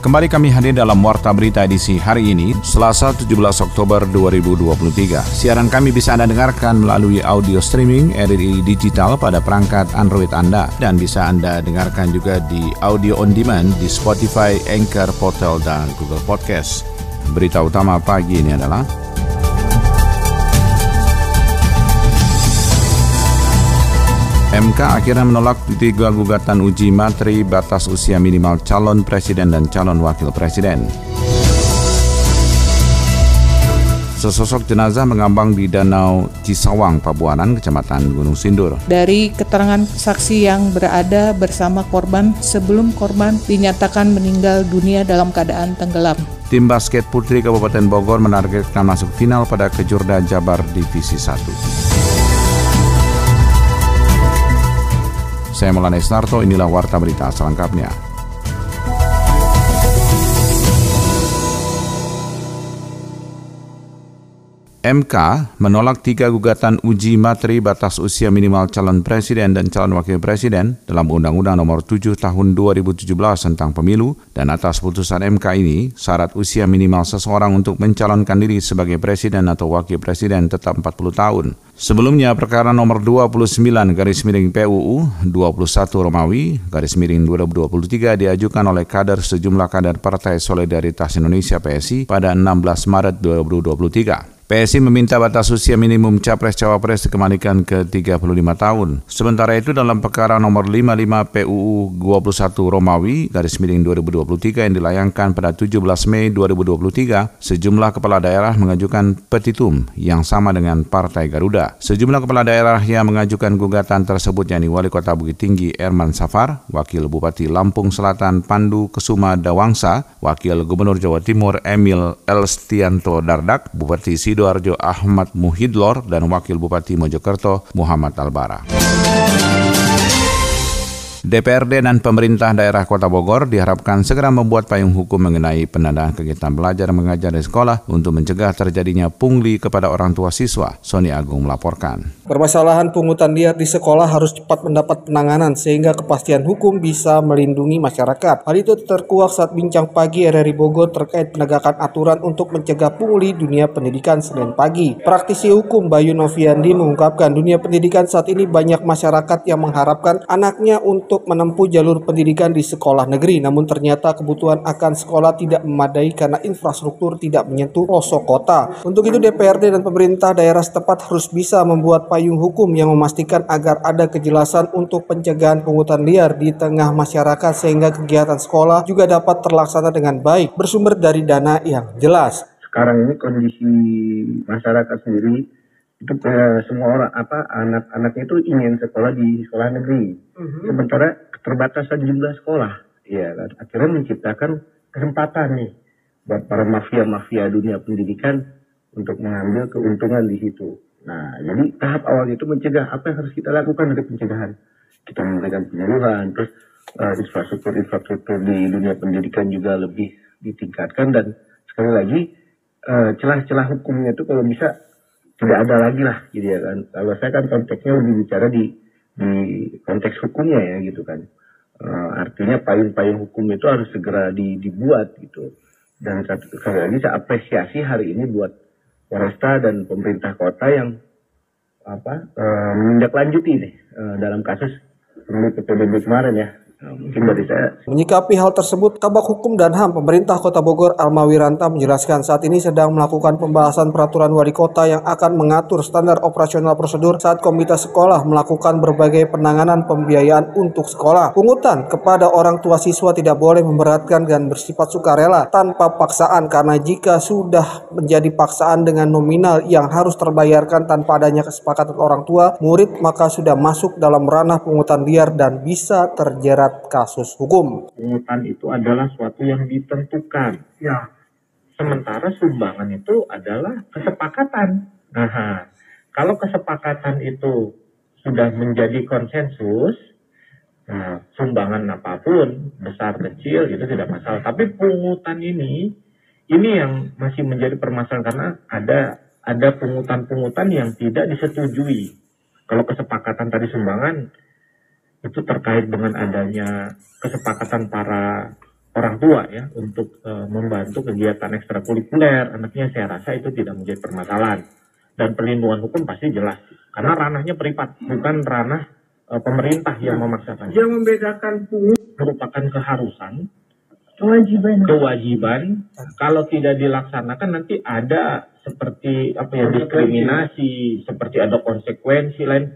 Kembali kami hadir dalam Warta Berita edisi hari ini, Selasa 17 Oktober 2023. Siaran kami bisa Anda dengarkan melalui audio streaming RRI Digital pada perangkat Android Anda dan bisa Anda dengarkan juga di audio on demand di Spotify, Anchor, Portal, dan Google Podcast. Berita utama pagi ini adalah MK akhirnya menolak tiga gugatan uji materi batas usia minimal calon presiden dan calon wakil presiden. Sesosok jenazah mengambang di Danau Cisawang, Pabuanan, Kecamatan Gunung Sindur. Dari keterangan saksi yang berada bersama korban sebelum korban dinyatakan meninggal dunia dalam keadaan tenggelam. Tim basket putri Kabupaten Bogor menargetkan masuk final pada Kejurda Jabar Divisi 1. Saya Maulana Isnarto, inilah Warta Berita selengkapnya. MK menolak tiga gugatan uji materi batas usia minimal calon presiden dan calon wakil presiden dalam Undang-Undang Nomor 7 Tahun 2017 tentang Pemilu dan atas putusan MK ini syarat usia minimal seseorang untuk mencalonkan diri sebagai presiden atau wakil presiden tetap 40 tahun. Sebelumnya perkara nomor 29 garis miring PUU 21 Romawi garis miring 2023 diajukan oleh kader sejumlah kader Partai Solidaritas Indonesia PSI pada 16 Maret 2023. PSI meminta batas usia minimum capres-cawapres dikembalikan ke 35 tahun. Sementara itu dalam perkara nomor 55 PUU 21 Romawi garis miring 2023 yang dilayangkan pada 17 Mei 2023, sejumlah kepala daerah mengajukan petitum yang sama dengan Partai Garuda. Sejumlah kepala daerah yang mengajukan gugatan tersebut yakni Wali Kota Bukit Tinggi Erman Safar, Wakil Bupati Lampung Selatan Pandu Kesuma Dawangsa, Wakil Gubernur Jawa Timur Emil Elstianto Dardak, Bupati Sido Sidoarjo Ahmad Muhidlor dan Wakil Bupati Mojokerto Muhammad Albara. DPRD dan pemerintah daerah Kota Bogor diharapkan segera membuat payung hukum mengenai penandaan kegiatan belajar mengajar di sekolah untuk mencegah terjadinya pungli kepada orang tua siswa. Sony Agung melaporkan. Permasalahan pungutan liar di sekolah harus cepat mendapat penanganan sehingga kepastian hukum bisa melindungi masyarakat. Hal itu terkuak saat bincang pagi RRI Bogor terkait penegakan aturan untuk mencegah pungli dunia pendidikan Senin pagi. Praktisi hukum Bayu Noviandi mengungkapkan dunia pendidikan saat ini banyak masyarakat yang mengharapkan anaknya untuk untuk menempuh jalur pendidikan di sekolah negeri. Namun ternyata kebutuhan akan sekolah tidak memadai karena infrastruktur tidak menyentuh pelosok kota. Untuk itu DPRD dan pemerintah daerah setempat harus bisa membuat payung hukum yang memastikan agar ada kejelasan untuk pencegahan pungutan liar di tengah masyarakat sehingga kegiatan sekolah juga dapat terlaksana dengan baik bersumber dari dana yang jelas. Sekarang ini kondisi masyarakat sendiri semua orang apa anak-anaknya itu ingin sekolah di sekolah negeri. Uh-huh. sementara keterbatasan jumlah sekolah. Ya kan akhirnya menciptakan kesempatan nih buat para mafia-mafia dunia pendidikan untuk mengambil keuntungan di situ. Nah jadi tahap awal itu mencegah apa yang harus kita lakukan untuk pencegahan? Kita memberikan penyuluhan terus uh, infrastruktur infrastruktur di dunia pendidikan juga lebih ditingkatkan dan sekali lagi uh, celah-celah hukumnya itu kalau bisa tidak ada lagi lah. Gitu ya kan kalau saya kan konteksnya lebih bicara di di konteks hukumnya ya gitu kan. Uh, artinya payung-payung hukum itu harus segera di, dibuat gitu. Dan sekali lagi saya apresiasi hari ini buat Polresta dan pemerintah kota yang apa uh, menindaklanjuti nih uh, dalam kasus pemilu PPDB kemarin ya saya. Menyikapi hal tersebut, Kabak Hukum dan HAM Pemerintah Kota Bogor Alma Wiranta menjelaskan saat ini sedang melakukan pembahasan peraturan wali kota yang akan mengatur standar operasional prosedur saat komite sekolah melakukan berbagai penanganan pembiayaan untuk sekolah. Pungutan kepada orang tua siswa tidak boleh memberatkan dan bersifat sukarela tanpa paksaan karena jika sudah menjadi paksaan dengan nominal yang harus terbayarkan tanpa adanya kesepakatan orang tua, murid maka sudah masuk dalam ranah pungutan liar dan bisa terjerat kasus hukum. Pungutan itu adalah suatu yang ditentukan. Ya. Sementara sumbangan itu adalah kesepakatan. Nah, kalau kesepakatan itu sudah menjadi konsensus, Nah, sumbangan apa pun, besar kecil itu tidak masalah. Tapi pungutan ini, ini yang masih menjadi permasalahan karena ada ada pungutan-pungutan yang tidak disetujui. Kalau kesepakatan tadi sumbangan itu terkait dengan adanya kesepakatan para orang tua ya untuk e, membantu kegiatan ekstrakurikuler anaknya saya rasa itu tidak menjadi permasalahan dan perlindungan hukum pasti jelas karena ranahnya privat bukan ranah uh, pemerintah yang memaksakan. Yang membedakan pungut merupakan keharusan, kewajiban. Kewajiban. Kalau tidak dilaksanakan nanti ada seperti apa ya diskriminasi, seperti ada konsekuensi lain.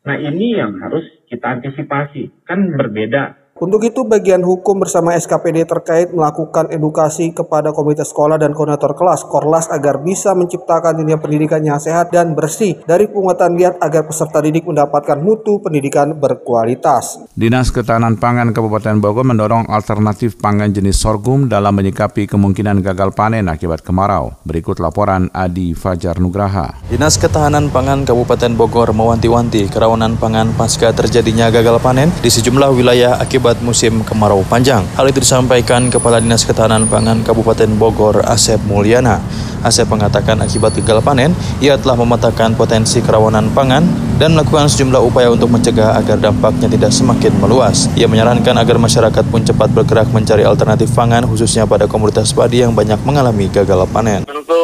Nah ini yang harus kita antisipasi. Kan berbeda untuk itu, bagian hukum bersama SKPD terkait melakukan edukasi kepada komunitas sekolah dan koordinator kelas Korlas agar bisa menciptakan dunia pendidikan yang sehat dan bersih dari pungutan liar agar peserta didik mendapatkan mutu pendidikan berkualitas. Dinas Ketahanan Pangan Kabupaten Bogor mendorong alternatif pangan jenis sorghum dalam menyikapi kemungkinan gagal panen akibat kemarau. Berikut laporan Adi Fajar Nugraha. Dinas Ketahanan Pangan Kabupaten Bogor mewanti-wanti kerawanan pangan pasca terjadinya gagal panen di sejumlah wilayah akibat akibat musim kemarau panjang. Hal itu disampaikan Kepala Dinas Ketahanan Pangan Kabupaten Bogor, Asep Mulyana. Asep mengatakan akibat gagal panen, ia telah memetakan potensi kerawanan pangan dan melakukan sejumlah upaya untuk mencegah agar dampaknya tidak semakin meluas. Ia menyarankan agar masyarakat pun cepat bergerak mencari alternatif pangan khususnya pada komunitas padi yang banyak mengalami gagal panen. Tentu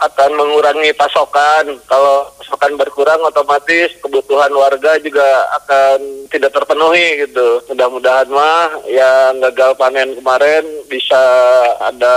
akan mengurangi pasokan. Kalau pasokan berkurang otomatis kebutuhan warga juga akan tidak terpenuhi gitu. Mudah-mudahan mah yang gagal panen kemarin bisa ada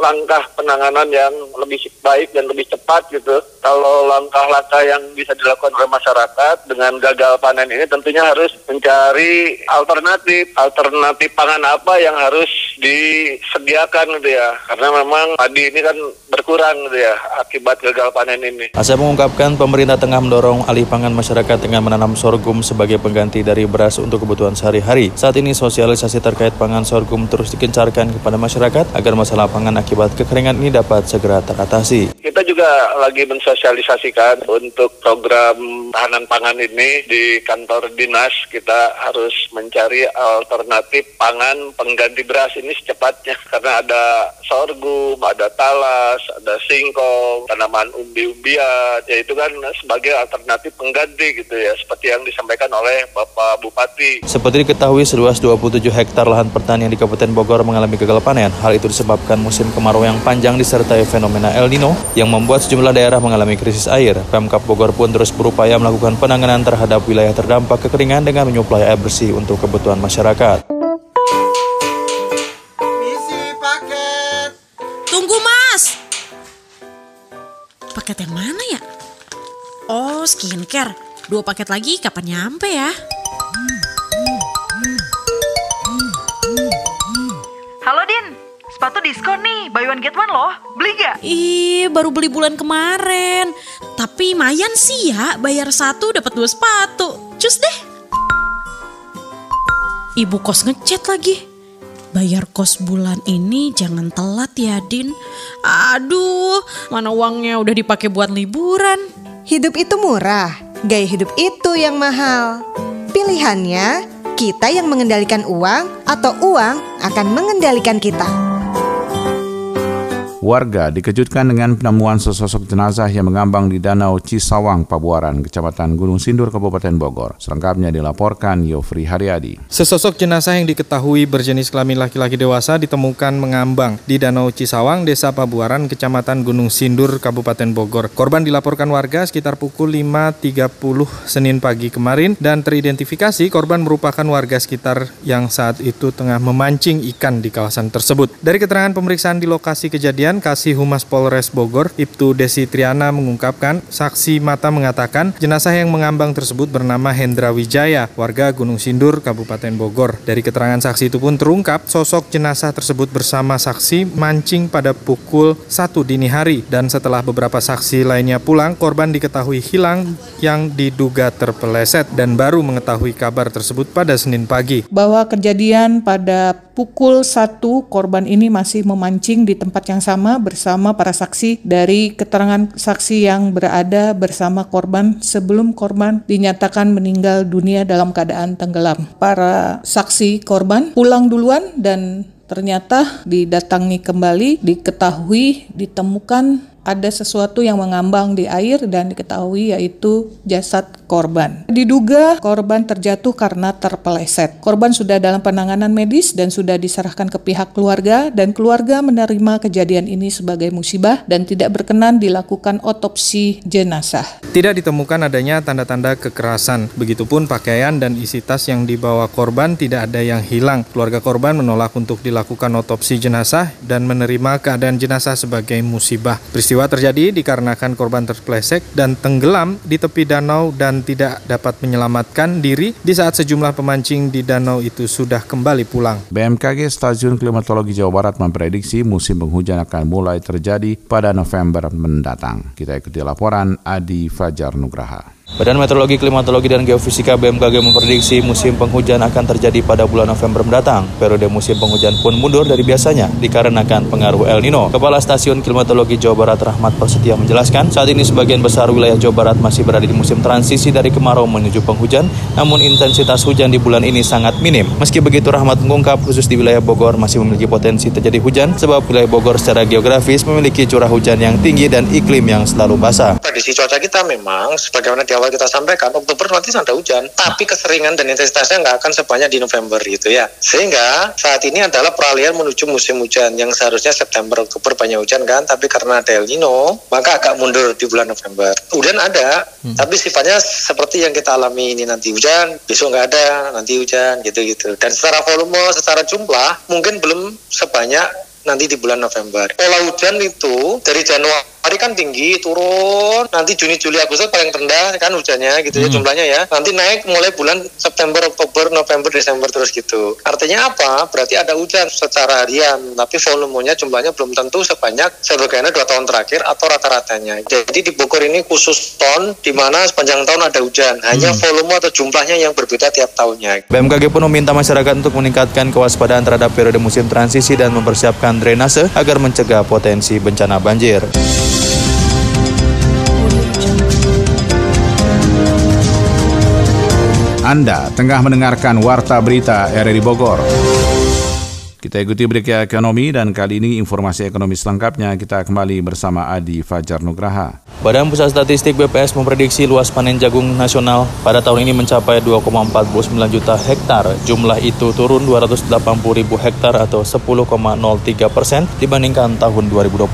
langkah penanganan yang lebih baik dan lebih cepat gitu. Kalau langkah-langkah yang bisa dilakukan oleh masyarakat dengan gagal panen ini tentunya harus mencari alternatif. Alternatif pangan apa yang harus disediakan gitu ya. Karena memang padi ini kan berkurang gitu ya akibat gagal panen ini. Asep mengungkapkan pemerintah tengah mendorong alih pangan masyarakat dengan menanam sorghum sebagai pengganti dari beras untuk kebutuhan sehari-hari. Saat ini sosialisasi terkait pangan sorghum terus dikencarkan kepada masyarakat agar masalah pangan akibat kekeringan ini dapat segera teratasi. Kita juga lagi mensosialisasikan untuk program tahanan pangan ini di kantor dinas kita harus mencari alternatif pangan pengganti beras ini secepatnya karena ada sorghum, ada talas, ada singkong, tanaman umbi-umbian, ya itu kan sebagai alternatif pengganti gitu ya, seperti yang disampaikan oleh Bapak Bupati. Seperti diketahui seluas 27 hektar lahan pertanian di Kabupaten Bogor mengalami gagal panen. Hal itu disebabkan musim kemarau yang panjang disertai fenomena El Nino yang membuat sejumlah daerah mengalami krisis air. Pemkap Bogor pun terus berupaya melakukan penanganan terhadap wilayah terdampak kekeringan dengan menyuplai air bersih untuk kebutuhan masyarakat. Paket yang mana ya? Oh, skincare. Dua paket lagi kapan nyampe ya? Diskon nih, buy one get one loh. Beli gak? Ih, baru beli bulan kemarin. Tapi mayan sih ya, bayar satu dapat dua sepatu. Cus deh. Ibu kos ngechat lagi. Bayar kos bulan ini jangan telat ya Din. Aduh, mana uangnya udah dipakai buat liburan. Hidup itu murah, gaya hidup itu yang mahal. Pilihannya, kita yang mengendalikan uang atau uang akan mengendalikan kita. Warga dikejutkan dengan penemuan sesosok jenazah yang mengambang di Danau Cisawang, Pabuaran, Kecamatan Gunung Sindur, Kabupaten Bogor. Selengkapnya dilaporkan Yofri Haryadi. Sesosok jenazah yang diketahui berjenis kelamin laki-laki dewasa ditemukan mengambang di Danau Cisawang, Desa Pabuaran, Kecamatan Gunung Sindur, Kabupaten Bogor. Korban dilaporkan warga sekitar pukul 5.30 Senin pagi kemarin dan teridentifikasi korban merupakan warga sekitar yang saat itu tengah memancing ikan di kawasan tersebut. Dari keterangan pemeriksaan di lokasi kejadian, Kemudian Kasih Humas Polres Bogor, Ibtu Desi Triana mengungkapkan, saksi mata mengatakan jenazah yang mengambang tersebut bernama Hendra Wijaya, warga Gunung Sindur, Kabupaten Bogor. Dari keterangan saksi itu pun terungkap, sosok jenazah tersebut bersama saksi mancing pada pukul 1 dini hari dan setelah beberapa saksi lainnya pulang, korban diketahui hilang yang diduga terpeleset dan baru mengetahui kabar tersebut pada Senin pagi. Bahwa kejadian pada pukul 1 korban ini masih memancing di tempat yang sama bersama para saksi dari keterangan saksi yang berada bersama korban sebelum korban dinyatakan meninggal dunia dalam keadaan tenggelam. Para saksi korban pulang duluan dan ternyata didatangi kembali diketahui ditemukan ada sesuatu yang mengambang di air dan diketahui yaitu jasad korban. Diduga korban terjatuh karena terpeleset. Korban sudah dalam penanganan medis dan sudah diserahkan ke pihak keluarga dan keluarga menerima kejadian ini sebagai musibah dan tidak berkenan dilakukan otopsi jenazah. Tidak ditemukan adanya tanda-tanda kekerasan. Begitupun pakaian dan isi tas yang dibawa korban tidak ada yang hilang. Keluarga korban menolak untuk dilakukan otopsi jenazah dan menerima keadaan jenazah sebagai musibah. Peristiwa terjadi dikarenakan korban terpleset dan tenggelam di tepi danau dan tidak dapat menyelamatkan diri di saat sejumlah pemancing di danau itu sudah kembali pulang. BMKG Stasiun Klimatologi Jawa Barat memprediksi musim penghujan akan mulai terjadi pada November mendatang. Kita ikuti laporan Adi Fajar Nugraha. Badan Meteorologi, Klimatologi, dan Geofisika BMKG memprediksi musim penghujan akan terjadi pada bulan November mendatang. Periode musim penghujan pun mundur dari biasanya dikarenakan pengaruh El Nino. Kepala Stasiun Klimatologi Jawa Barat Rahmat Persetia menjelaskan, saat ini sebagian besar wilayah Jawa Barat masih berada di musim transisi dari kemarau menuju penghujan, namun intensitas hujan di bulan ini sangat minim. Meski begitu, Rahmat mengungkap khusus di wilayah Bogor masih memiliki potensi terjadi hujan, sebab wilayah Bogor secara geografis memiliki curah hujan yang tinggi dan iklim yang selalu basah. Prediksi cuaca kita memang, sebagaimana di awal kita sampaikan Oktober nanti ada hujan. Tapi keseringan dan intensitasnya nggak akan sebanyak di November gitu ya. Sehingga saat ini adalah peralihan menuju musim hujan yang seharusnya September Oktober banyak hujan kan. Tapi karena ada El Nino maka agak mundur di bulan November. Hujan ada hmm. tapi sifatnya seperti yang kita alami ini nanti hujan besok nggak ada nanti hujan gitu-gitu. Dan secara volume secara jumlah mungkin belum sebanyak nanti di bulan November. Pola hujan itu dari Januari hari kan tinggi turun. Nanti Juni Juli Agustus paling rendah kan hujannya gitu ya hmm. jumlahnya ya. Nanti naik mulai bulan September Oktober November Desember terus gitu. Artinya apa? Berarti ada hujan secara harian tapi volumenya jumlahnya belum tentu sebanyak sebagaimana dua tahun terakhir atau rata-ratanya. Jadi di Bogor ini khusus ton di mana sepanjang tahun ada hujan. Hanya hmm. volume atau jumlahnya yang berbeda tiap tahunnya. BMKG pun meminta masyarakat untuk meningkatkan kewaspadaan terhadap periode musim transisi dan mempersiapkan drainase agar mencegah potensi bencana banjir. Anda tengah mendengarkan Warta Berita RRI Bogor. Kita ikuti berita ekonomi dan kali ini informasi ekonomi selengkapnya kita kembali bersama Adi Fajar Nugraha. Badan Pusat Statistik BPS memprediksi luas panen jagung nasional pada tahun ini mencapai 2,49 juta hektar. Jumlah itu turun 280 ribu hektar atau 10,03 persen dibandingkan tahun 2022.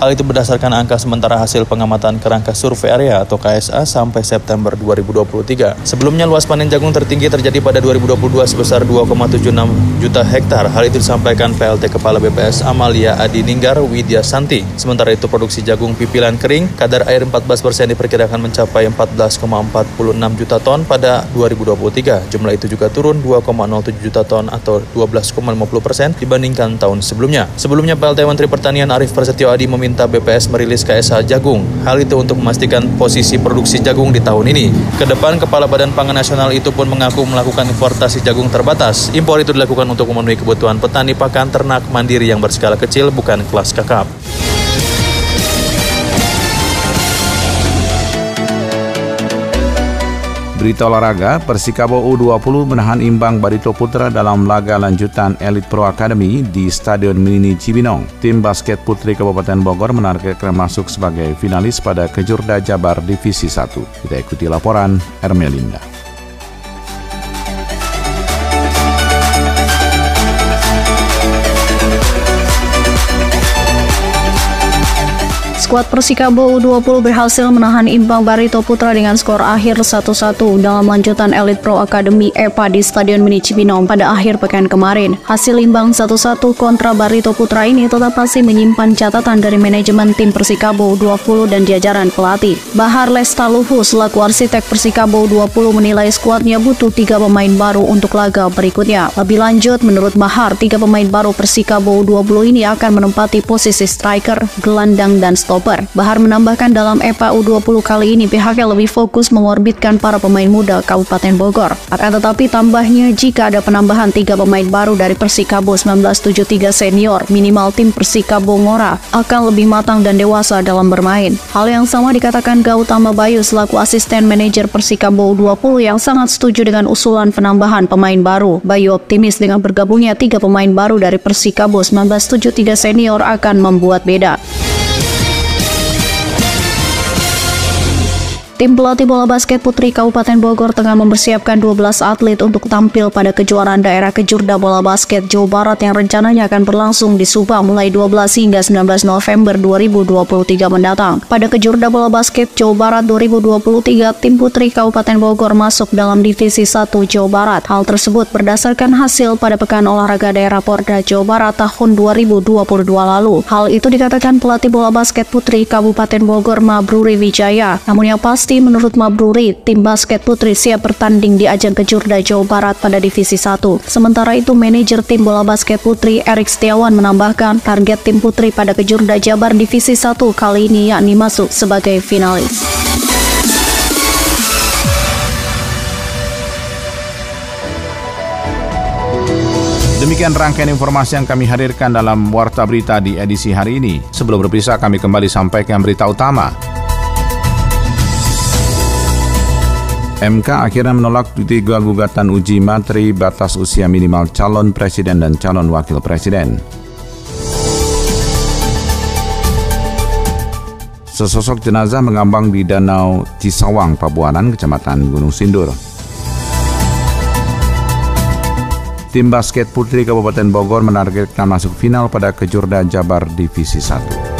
Hal itu berdasarkan angka sementara hasil pengamatan kerangka survei area atau KSA sampai September 2023. Sebelumnya luas panen jagung tertinggi terjadi pada 2022 sebesar 2,76 juta hektar. Hal itu disampaikan PLT Kepala BPS Amalia Adi Ninggar Widya Santi. Sementara itu produksi jagung pipilan kering, kadar air 14% persen diperkirakan mencapai 14,46 juta ton pada 2023. Jumlah itu juga turun 2,07 juta ton atau 12,50 persen dibandingkan tahun sebelumnya. Sebelumnya PLT Menteri Pertanian Arief Prasetyo Adi meminta BPS merilis KSH jagung. Hal itu untuk memastikan posisi produksi jagung di tahun ini. Ke depan Kepala Badan Pangan Nasional itu pun mengaku melakukan importasi jagung terbatas. Impor itu dilakukan untuk memenuhi kebutuhan petani petani pakan ternak mandiri yang berskala kecil bukan kelas kakap. Berita olahraga, Persikabo U20 menahan imbang Barito Putra dalam laga lanjutan Elite Pro Academy di Stadion Mini Cibinong. Tim basket putri Kabupaten Bogor menargetkan masuk sebagai finalis pada Kejurda Jabar Divisi 1. Kita ikuti laporan Ermelinda. Skuad Persikabo U20 berhasil menahan imbang Barito Putra dengan skor akhir 1-1 dalam lanjutan Elite Pro Academy EPA di Stadion Mini Cibinong pada akhir pekan kemarin. Hasil imbang 1-1 kontra Barito Putra ini tetap masih menyimpan catatan dari manajemen tim Persikabo U20 dan jajaran pelatih. Bahar Lestaluhu selaku arsitek Persikabo U20 menilai skuadnya butuh tiga pemain baru untuk laga berikutnya. Lebih lanjut, menurut Bahar, tiga pemain baru Persikabo U20 ini akan menempati posisi striker, gelandang, dan stopper Oktober. Bahar menambahkan dalam EPA U20 kali ini pihaknya lebih fokus mengorbitkan para pemain muda Kabupaten Bogor. Akan tetapi tambahnya jika ada penambahan tiga pemain baru dari Persikabo 1973 senior, minimal tim Persikabo Ngora akan lebih matang dan dewasa dalam bermain. Hal yang sama dikatakan Gautama Bayu selaku asisten manajer Persikabo U20 yang sangat setuju dengan usulan penambahan pemain baru. Bayu optimis dengan bergabungnya tiga pemain baru dari Persikabo 1973 senior akan membuat beda. Tim pelatih bola basket putri Kabupaten Bogor tengah mempersiapkan 12 atlet untuk tampil pada kejuaraan daerah kejurda bola basket Jawa Barat yang rencananya akan berlangsung di Subang mulai 12 hingga 19 November 2023 mendatang. Pada kejurda bola basket Jawa Barat 2023, tim putri Kabupaten Bogor masuk dalam divisi 1 Jawa Barat. Hal tersebut berdasarkan hasil pada Pekan Olahraga Daerah Porda Jawa Barat tahun 2022 lalu. Hal itu dikatakan pelatih bola basket putri Kabupaten Bogor Mabruri Wijaya. Namun yang pasti pasti menurut Mabruri, tim basket putri siap bertanding di ajang kejurda Jawa Barat pada Divisi 1. Sementara itu, manajer tim bola basket putri Erik Setiawan menambahkan target tim putri pada kejurda Jabar Divisi 1 kali ini yakni masuk sebagai finalis. Demikian rangkaian informasi yang kami hadirkan dalam Warta Berita di edisi hari ini. Sebelum berpisah, kami kembali sampaikan berita utama. MK akhirnya menolak tiga gugatan uji materi batas usia minimal calon presiden dan calon wakil presiden. Sesosok jenazah mengambang di Danau Cisawang, Pabuanan, Kecamatan Gunung Sindur. Tim basket putri Kabupaten Bogor menargetkan masuk final pada Kejurda Jabar Divisi 1.